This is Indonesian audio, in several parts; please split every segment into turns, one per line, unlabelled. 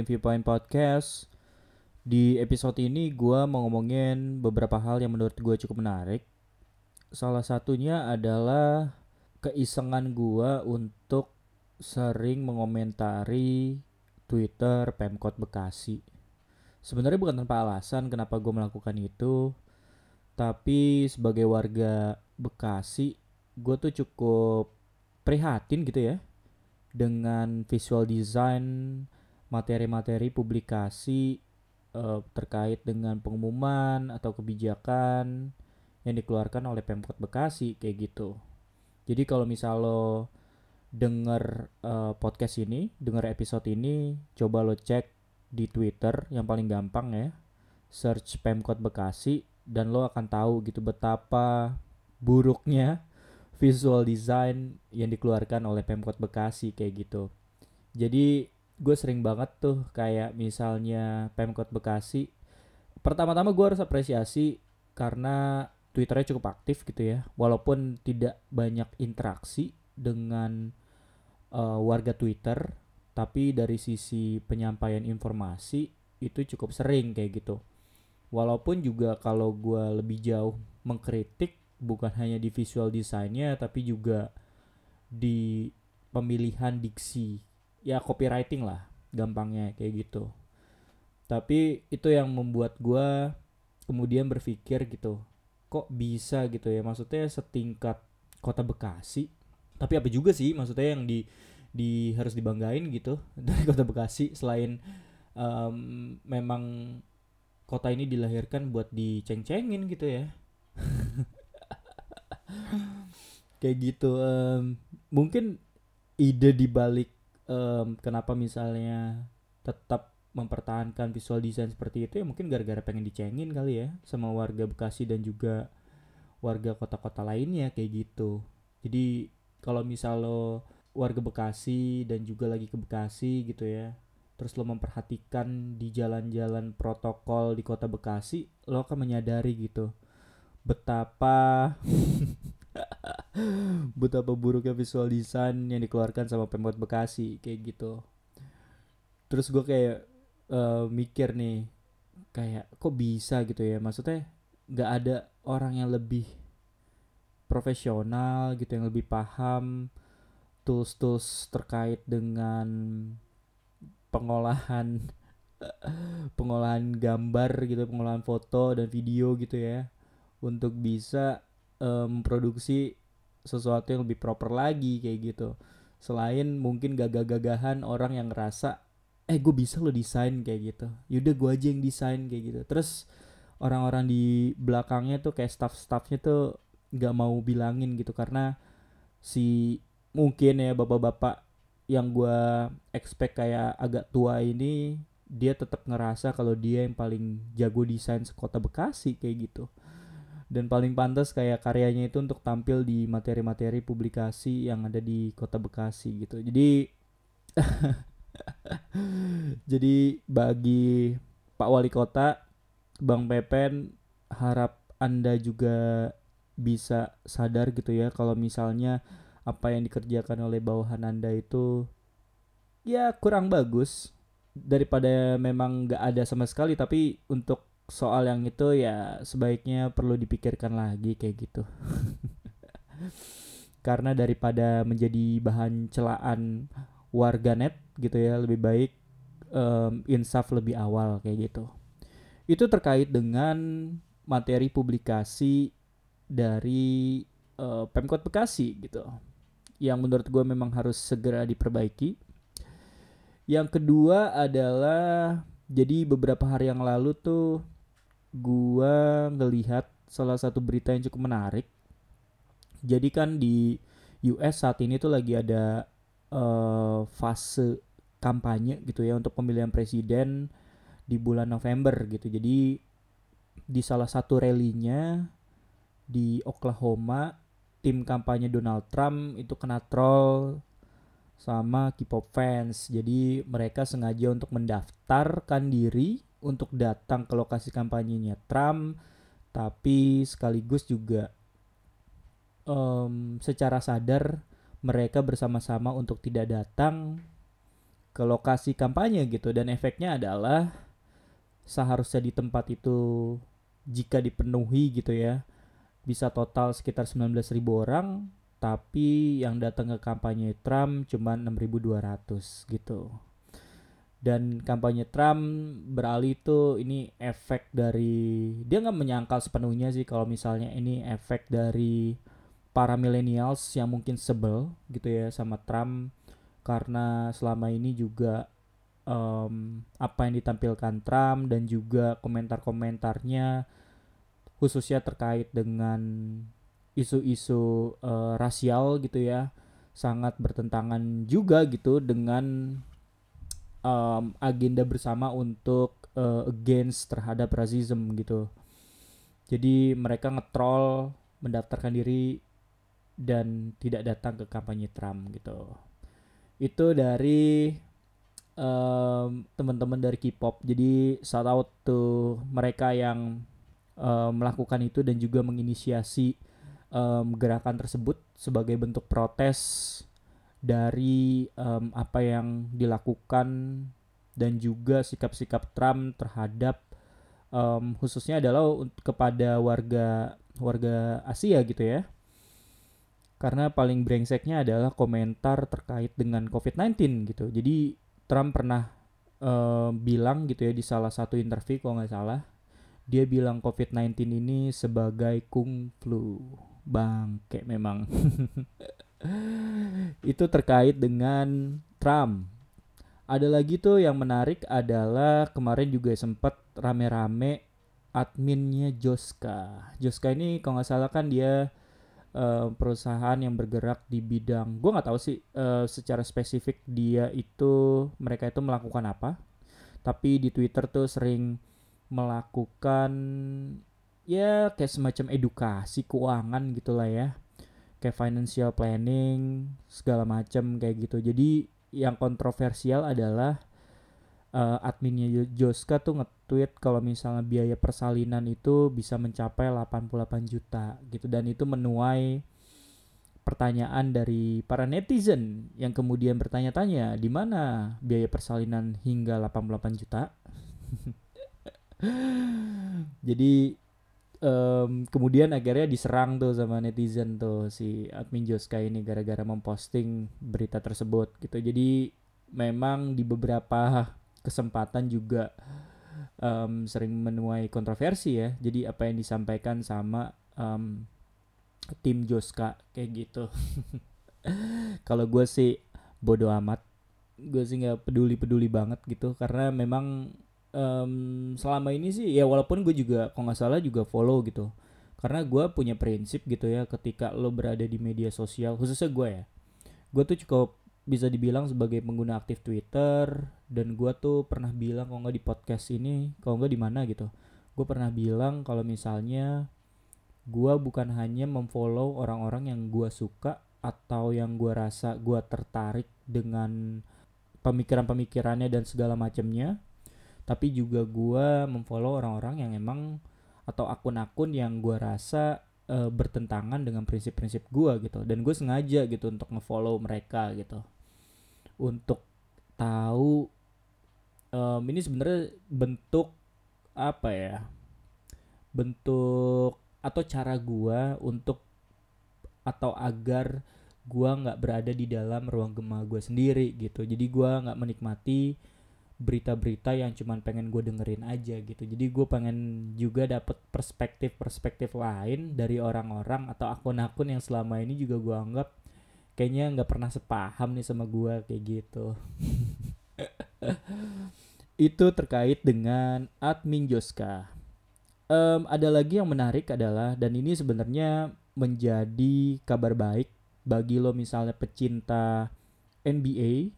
dengerin Viewpoint Podcast. Di episode ini gue mau ngomongin beberapa hal yang menurut gue cukup menarik. Salah satunya adalah keisengan gue untuk sering mengomentari Twitter Pemkot Bekasi. Sebenarnya bukan tanpa alasan kenapa gue melakukan itu, tapi sebagai warga Bekasi, gue tuh cukup prihatin gitu ya dengan visual design materi-materi publikasi uh, terkait dengan pengumuman atau kebijakan yang dikeluarkan oleh Pemkot Bekasi kayak gitu. Jadi kalau misal lo denger uh, podcast ini, denger episode ini, coba lo cek di Twitter yang paling gampang ya. Search Pemkot Bekasi dan lo akan tahu gitu betapa buruknya visual design yang dikeluarkan oleh Pemkot Bekasi kayak gitu. Jadi gue sering banget tuh kayak misalnya Pemkot Bekasi. Pertama-tama gue harus apresiasi karena Twitternya cukup aktif gitu ya. Walaupun tidak banyak interaksi dengan uh, warga Twitter, tapi dari sisi penyampaian informasi itu cukup sering kayak gitu. Walaupun juga kalau gue lebih jauh mengkritik bukan hanya di visual desainnya tapi juga di pemilihan diksi ya copywriting lah gampangnya kayak gitu. Tapi itu yang membuat gue kemudian berpikir gitu kok bisa gitu ya? Maksudnya setingkat kota Bekasi tapi apa juga sih maksudnya yang di di harus dibanggain gitu dari kota Bekasi selain um, memang kota ini dilahirkan buat diceng-cengin gitu ya. Kayak gitu um, mungkin ide dibalik um, kenapa misalnya tetap mempertahankan visual design seperti itu ya mungkin gara-gara pengen dicengin kali ya sama warga Bekasi dan juga warga kota-kota lainnya kayak gitu. Jadi kalau misal lo warga Bekasi dan juga lagi ke Bekasi gitu ya terus lo memperhatikan di jalan-jalan protokol di kota Bekasi lo akan menyadari gitu betapa betapa buruknya visual design yang dikeluarkan sama Pemkot Bekasi kayak gitu. Terus gue kayak uh, mikir nih kayak kok bisa gitu ya? Maksudnya nggak ada orang yang lebih profesional gitu yang lebih paham tools-tools terkait dengan pengolahan pengolahan gambar gitu pengolahan foto dan video gitu ya. Untuk bisa memproduksi um, sesuatu yang lebih proper lagi kayak gitu. Selain mungkin gagah-gagahan orang yang ngerasa eh gue bisa lo desain kayak gitu. Yaudah gue aja yang desain kayak gitu. Terus orang-orang di belakangnya tuh kayak staff-staffnya tuh nggak mau bilangin gitu. Karena si mungkin ya bapak-bapak yang gue expect kayak agak tua ini dia tetap ngerasa kalau dia yang paling jago desain sekota Bekasi kayak gitu dan paling pantas kayak karyanya itu untuk tampil di materi-materi publikasi yang ada di kota Bekasi gitu. Jadi jadi bagi Pak Wali Kota Bang Pepen harap anda juga bisa sadar gitu ya kalau misalnya apa yang dikerjakan oleh bawahan anda itu ya kurang bagus daripada memang nggak ada sama sekali. Tapi untuk soal yang itu ya sebaiknya perlu dipikirkan lagi kayak gitu. Karena daripada menjadi bahan celaan warganet gitu ya lebih baik um, insaf lebih awal kayak gitu. Itu terkait dengan materi publikasi dari uh, Pemkot Bekasi gitu yang menurut gue memang harus segera diperbaiki. Yang kedua adalah jadi beberapa hari yang lalu tuh gua ngelihat salah satu berita yang cukup menarik. Jadi kan di US saat ini tuh lagi ada uh, fase kampanye gitu ya untuk pemilihan presiden di bulan November gitu. Jadi di salah satu rallynya di Oklahoma tim kampanye Donald Trump itu kena troll sama K-pop fans. Jadi mereka sengaja untuk mendaftarkan diri untuk datang ke lokasi kampanyenya Trump, tapi sekaligus juga um, secara sadar mereka bersama-sama untuk tidak datang ke lokasi kampanye gitu. Dan efeknya adalah seharusnya di tempat itu jika dipenuhi gitu ya bisa total sekitar 19.000 orang tapi yang datang ke kampanye Trump cuma 6.200 gitu dan kampanye Trump beralih itu ini efek dari dia nggak menyangkal sepenuhnya sih kalau misalnya ini efek dari para millennials yang mungkin sebel gitu ya sama Trump. Karena selama ini juga um, apa yang ditampilkan Trump dan juga komentar-komentarnya khususnya terkait dengan isu-isu uh, rasial gitu ya sangat bertentangan juga gitu dengan um, agenda bersama untuk uh, against terhadap rasisme gitu. Jadi mereka ngetrol mendaftarkan diri dan tidak datang ke kampanye Trump gitu. Itu dari um, teman-teman dari K-pop. Jadi shout out to mereka yang um, melakukan itu dan juga menginisiasi um, gerakan tersebut sebagai bentuk protes dari um, apa yang dilakukan dan juga sikap-sikap Trump terhadap um, khususnya adalah kepada warga warga Asia gitu ya. Karena paling brengseknya adalah komentar terkait dengan COVID-19 gitu. Jadi Trump pernah um, bilang gitu ya di salah satu interview kalau nggak salah dia bilang COVID-19 ini sebagai kung flu. Bangke memang. itu terkait dengan Trump. Ada lagi tuh yang menarik adalah kemarin juga sempat rame-rame adminnya Joska. Joska ini kalau nggak salah kan dia uh, perusahaan yang bergerak di bidang, gue nggak tahu sih uh, secara spesifik dia itu mereka itu melakukan apa. Tapi di Twitter tuh sering melakukan ya kayak semacam edukasi keuangan gitulah ya kayak financial planning segala macam kayak gitu. Jadi yang kontroversial adalah uh, adminnya Joska tuh nge-tweet kalau misalnya biaya persalinan itu bisa mencapai 88 juta gitu. Dan itu menuai pertanyaan dari para netizen yang kemudian bertanya-tanya di mana biaya persalinan hingga 88 juta? Jadi um, kemudian akhirnya diserang tuh sama netizen tuh si admin Joska ini gara-gara memposting berita tersebut gitu. Jadi memang di beberapa kesempatan juga um, sering menuai kontroversi ya. Jadi apa yang disampaikan sama um, tim Joska kayak gitu. Kalau gue sih bodoh amat. Gue sih nggak peduli peduli banget gitu. Karena memang um, selama ini sih ya walaupun gue juga kalau nggak salah juga follow gitu. Karena gue punya prinsip gitu ya ketika lo berada di media sosial khususnya gue ya. Gue tuh cukup bisa dibilang sebagai pengguna aktif Twitter dan gue tuh pernah bilang kalau nggak di podcast ini kalau nggak di mana gitu. Gue pernah bilang kalau misalnya gue bukan hanya memfollow orang-orang yang gue suka atau yang gue rasa gue tertarik dengan pemikiran-pemikirannya dan segala macamnya tapi juga gue memfollow orang-orang yang emang atau akun-akun yang gue rasa uh, bertentangan dengan prinsip-prinsip gue gitu. Dan gue sengaja gitu untuk ngefollow mereka gitu. Untuk tahu um, ini sebenarnya bentuk apa ya? Bentuk atau cara gue untuk atau agar gue nggak berada di dalam ruang gema gue sendiri gitu. Jadi gue nggak menikmati berita-berita yang cuman pengen gue dengerin aja gitu. Jadi gue pengen juga dapet perspektif-perspektif lain dari orang-orang atau akun-akun yang selama ini juga gue anggap kayaknya nggak pernah sepaham nih sama gue kayak gitu. Itu terkait dengan admin Joska. Um, ada lagi yang menarik adalah dan ini sebenarnya menjadi kabar baik bagi lo misalnya pecinta NBA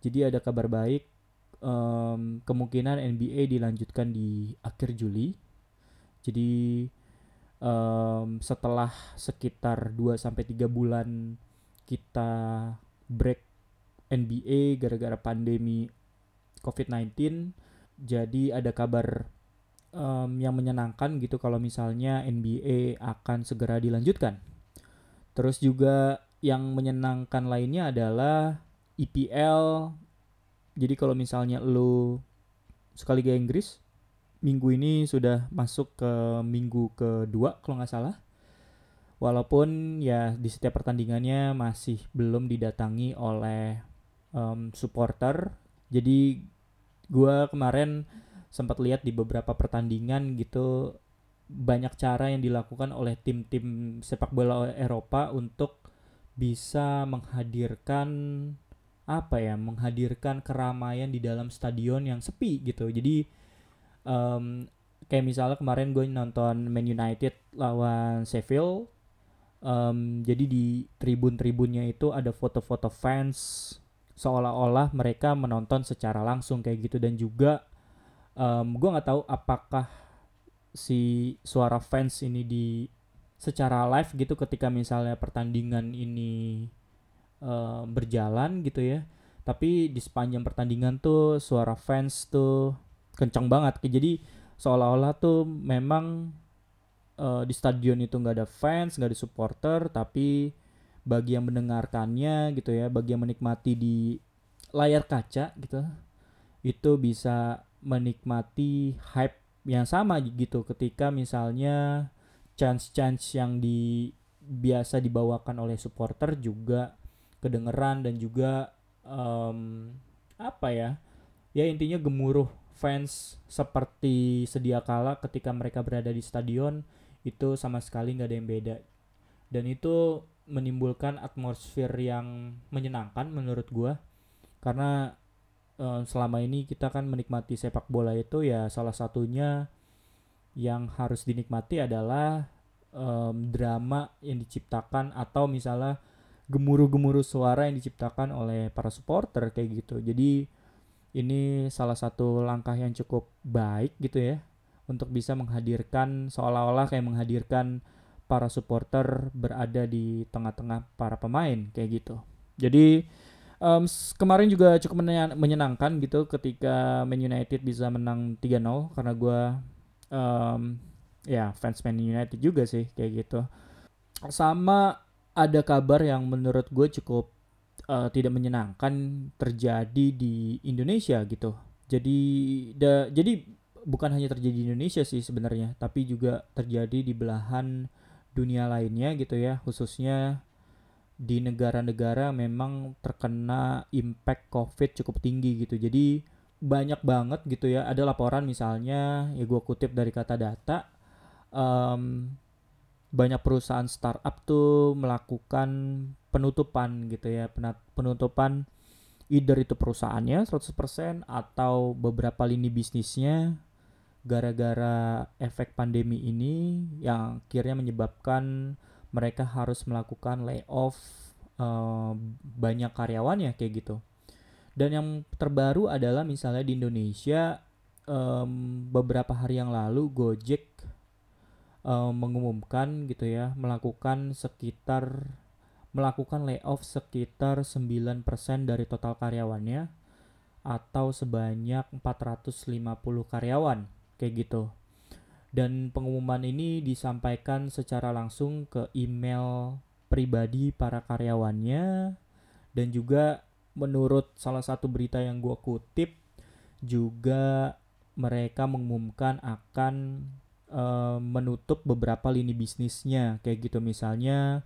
jadi ada kabar baik um, kemungkinan NBA dilanjutkan di akhir Juli. Jadi um, setelah sekitar 2 sampai 3 bulan kita break NBA gara-gara pandemi COVID-19, jadi ada kabar um, yang menyenangkan gitu kalau misalnya NBA akan segera dilanjutkan. Terus juga yang menyenangkan lainnya adalah EPL Jadi kalau misalnya lu suka Liga Inggris, minggu ini sudah masuk ke minggu kedua kalau nggak salah. Walaupun ya di setiap pertandingannya masih belum didatangi oleh um, supporter. Jadi gua kemarin sempat lihat di beberapa pertandingan gitu banyak cara yang dilakukan oleh tim-tim sepak bola Eropa untuk bisa menghadirkan apa ya menghadirkan keramaian di dalam stadion yang sepi gitu. Jadi um, kayak misalnya kemarin gue nonton Man United lawan Sheffield um, jadi di tribun-tribunnya itu ada foto-foto fans seolah-olah mereka menonton secara langsung kayak gitu. Dan juga um, gue nggak tahu apakah si suara fans ini di secara live gitu ketika misalnya pertandingan ini uh, berjalan gitu ya. Tapi di sepanjang pertandingan tuh suara fans tuh kencang banget. Jadi seolah-olah tuh memang uh, di stadion itu nggak ada fans nggak ada supporter tapi bagi yang mendengarkannya gitu ya bagi yang menikmati di layar kaca gitu itu bisa menikmati hype yang sama gitu. Ketika misalnya chance-chance yang di biasa dibawakan oleh supporter juga kedengeran dan juga um, apa ya ya intinya gemuruh fans seperti sedia kala ketika mereka berada di stadion itu sama sekali nggak ada yang beda. Dan itu menimbulkan atmosfer yang menyenangkan menurut gua. Karena um, selama ini kita kan menikmati sepak bola itu ya salah satunya yang harus dinikmati adalah um, drama yang diciptakan atau misalnya gemuruh-gemuruh suara yang diciptakan oleh para supporter kayak gitu. Jadi ini salah satu langkah yang cukup baik gitu ya untuk bisa menghadirkan seolah-olah kayak menghadirkan para supporter berada di tengah-tengah para pemain kayak gitu. Jadi um, kemarin juga cukup menyenangkan gitu ketika Man United bisa menang 3-0 karena gue um, ya fans Man United juga sih kayak gitu sama ada kabar yang menurut gue cukup uh, tidak menyenangkan terjadi di Indonesia gitu. Jadi da, jadi bukan hanya terjadi di Indonesia sih sebenarnya tapi juga terjadi di belahan dunia lainnya gitu ya. Khususnya di negara-negara memang terkena impact COVID cukup tinggi gitu. Jadi banyak banget gitu ya. Ada laporan misalnya ya gue kutip dari kata data um, banyak perusahaan startup tuh melakukan penutupan gitu ya penutupan either itu perusahaannya 100% atau beberapa lini bisnisnya gara-gara efek pandemi ini yang akhirnya menyebabkan mereka harus melakukan layoff uh, banyak karyawannya kayak gitu. Dan yang terbaru adalah misalnya di Indonesia um, beberapa hari yang lalu Gojek um, mengumumkan gitu ya melakukan sekitar melakukan layoff sekitar 9% dari total karyawannya atau sebanyak 450 karyawan kayak gitu. Dan pengumuman ini disampaikan secara langsung ke email pribadi para karyawannya dan juga menurut salah satu berita yang gue kutip juga mereka mengumumkan akan um, menutup beberapa lini bisnisnya kayak gitu misalnya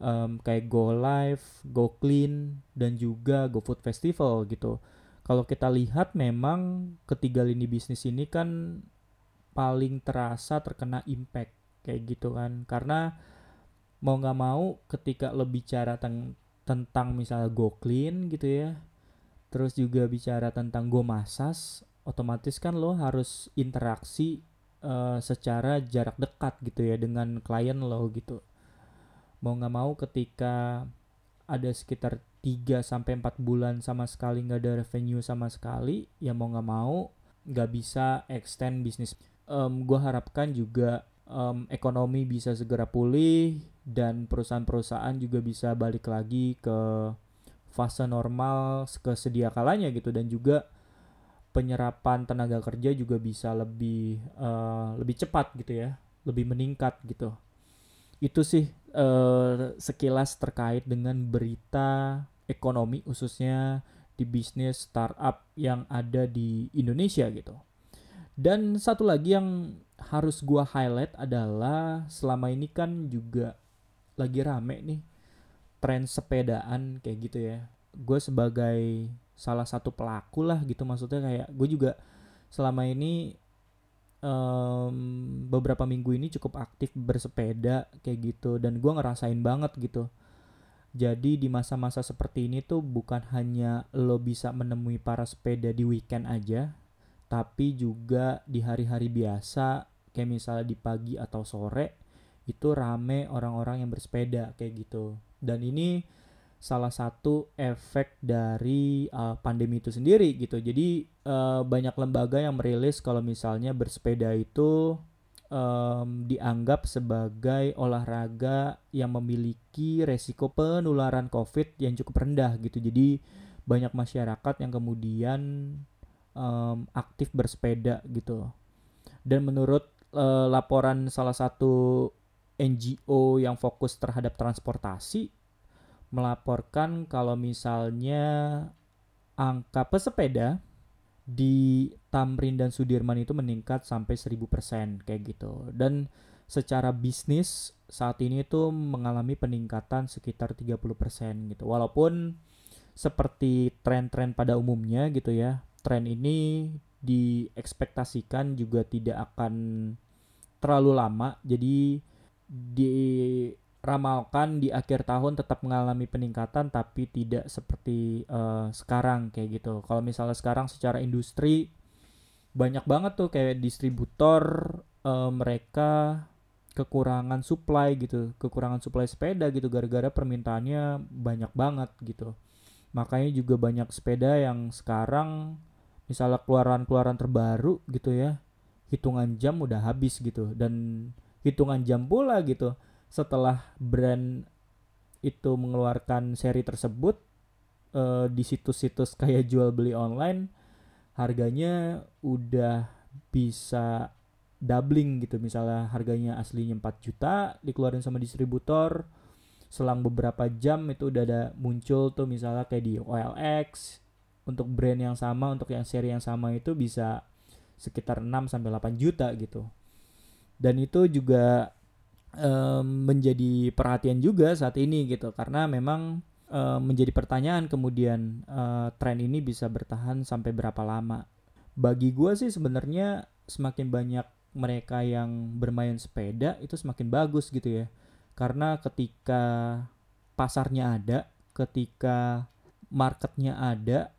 um, kayak Go Live, Go Clean dan juga Go Food Festival gitu. Kalau kita lihat memang ketiga lini bisnis ini kan paling terasa terkena impact kayak gitu kan karena mau nggak mau ketika lebih bicara tentang tentang misalnya go clean gitu ya terus juga bicara tentang go masas otomatis kan lo harus interaksi uh, secara jarak dekat gitu ya dengan klien lo gitu. Mau nggak mau ketika ada sekitar 3 sampai 4 bulan sama sekali nggak ada revenue sama sekali ya mau nggak mau nggak bisa extend bisnis. Um, gue harapkan juga um, ekonomi bisa segera pulih dan perusahaan-perusahaan juga bisa balik lagi ke fase normal ke sedia kalanya gitu. Dan juga penyerapan tenaga kerja juga bisa lebih uh, lebih cepat gitu ya lebih meningkat gitu itu sih uh, sekilas terkait dengan berita ekonomi khususnya di bisnis startup yang ada di Indonesia gitu. Dan satu lagi yang harus gua highlight adalah selama ini kan juga lagi rame nih tren sepedaan kayak gitu ya. Gue sebagai salah satu pelaku lah gitu maksudnya kayak gue juga selama ini um, beberapa minggu ini cukup aktif bersepeda kayak gitu dan gue ngerasain banget gitu jadi di masa-masa seperti ini tuh bukan hanya lo bisa menemui para sepeda di weekend aja, tapi juga di hari-hari biasa kayak misalnya di pagi atau sore itu rame orang-orang yang bersepeda kayak gitu. Dan ini salah satu efek dari uh, pandemi itu sendiri gitu. Jadi uh, banyak lembaga yang merilis kalau misalnya bersepeda itu um, dianggap sebagai olahraga yang memiliki resiko penularan COVID yang cukup rendah gitu. Jadi banyak masyarakat yang kemudian um, aktif bersepeda gitu. Dan menurut uh, laporan salah satu NGO yang fokus terhadap transportasi melaporkan kalau misalnya angka pesepeda di Tamrin dan Sudirman itu meningkat sampai 1000% kayak gitu. Dan secara bisnis saat ini itu mengalami peningkatan sekitar 30% gitu. Walaupun seperti tren-tren pada umumnya gitu ya, tren ini diekspektasikan juga tidak akan terlalu lama. Jadi di ramalkan di akhir tahun tetap mengalami peningkatan tapi tidak seperti uh, sekarang kayak gitu. Kalau misalnya sekarang secara industri banyak banget tuh kayak distributor uh, mereka kekurangan supply gitu, kekurangan supply sepeda gitu gara-gara permintaannya banyak banget gitu. Makanya juga banyak sepeda yang sekarang misalnya keluaran-keluaran terbaru gitu ya, hitungan jam udah habis gitu dan hitungan jam pula gitu setelah brand itu mengeluarkan seri tersebut uh, di situs-situs kayak jual beli online harganya udah bisa doubling gitu. Misalnya harganya aslinya 4 juta dikeluarin sama distributor selang beberapa jam itu udah ada muncul tuh misalnya kayak di OLX untuk brand yang sama untuk yang seri yang sama itu bisa sekitar 6 sampai 8 juta gitu. Dan itu juga menjadi perhatian juga saat ini gitu karena memang um, menjadi pertanyaan kemudian uh, tren ini bisa bertahan sampai berapa lama. Bagi gue sih sebenarnya semakin banyak mereka yang bermain sepeda itu semakin bagus gitu ya. Karena ketika pasarnya ada, ketika marketnya ada,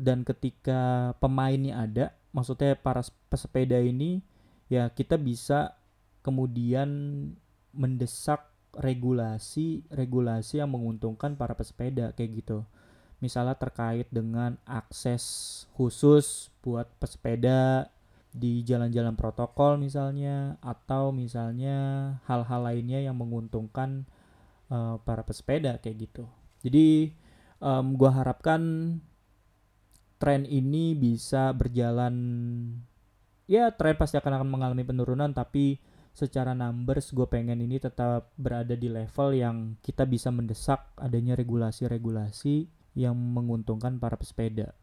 dan ketika pemainnya ada, maksudnya para pesepeda ini ya kita bisa kemudian mendesak regulasi-regulasi yang menguntungkan para pesepeda kayak gitu. Misalnya terkait dengan akses khusus buat pesepeda di jalan-jalan protokol misalnya atau misalnya hal-hal lainnya yang menguntungkan uh, para pesepeda kayak gitu. Jadi um, gua harapkan tren ini bisa berjalan ya tren pasti akan akan mengalami penurunan tapi secara numbers gue pengen ini tetap berada di level yang kita bisa mendesak adanya regulasi-regulasi yang menguntungkan para pesepeda.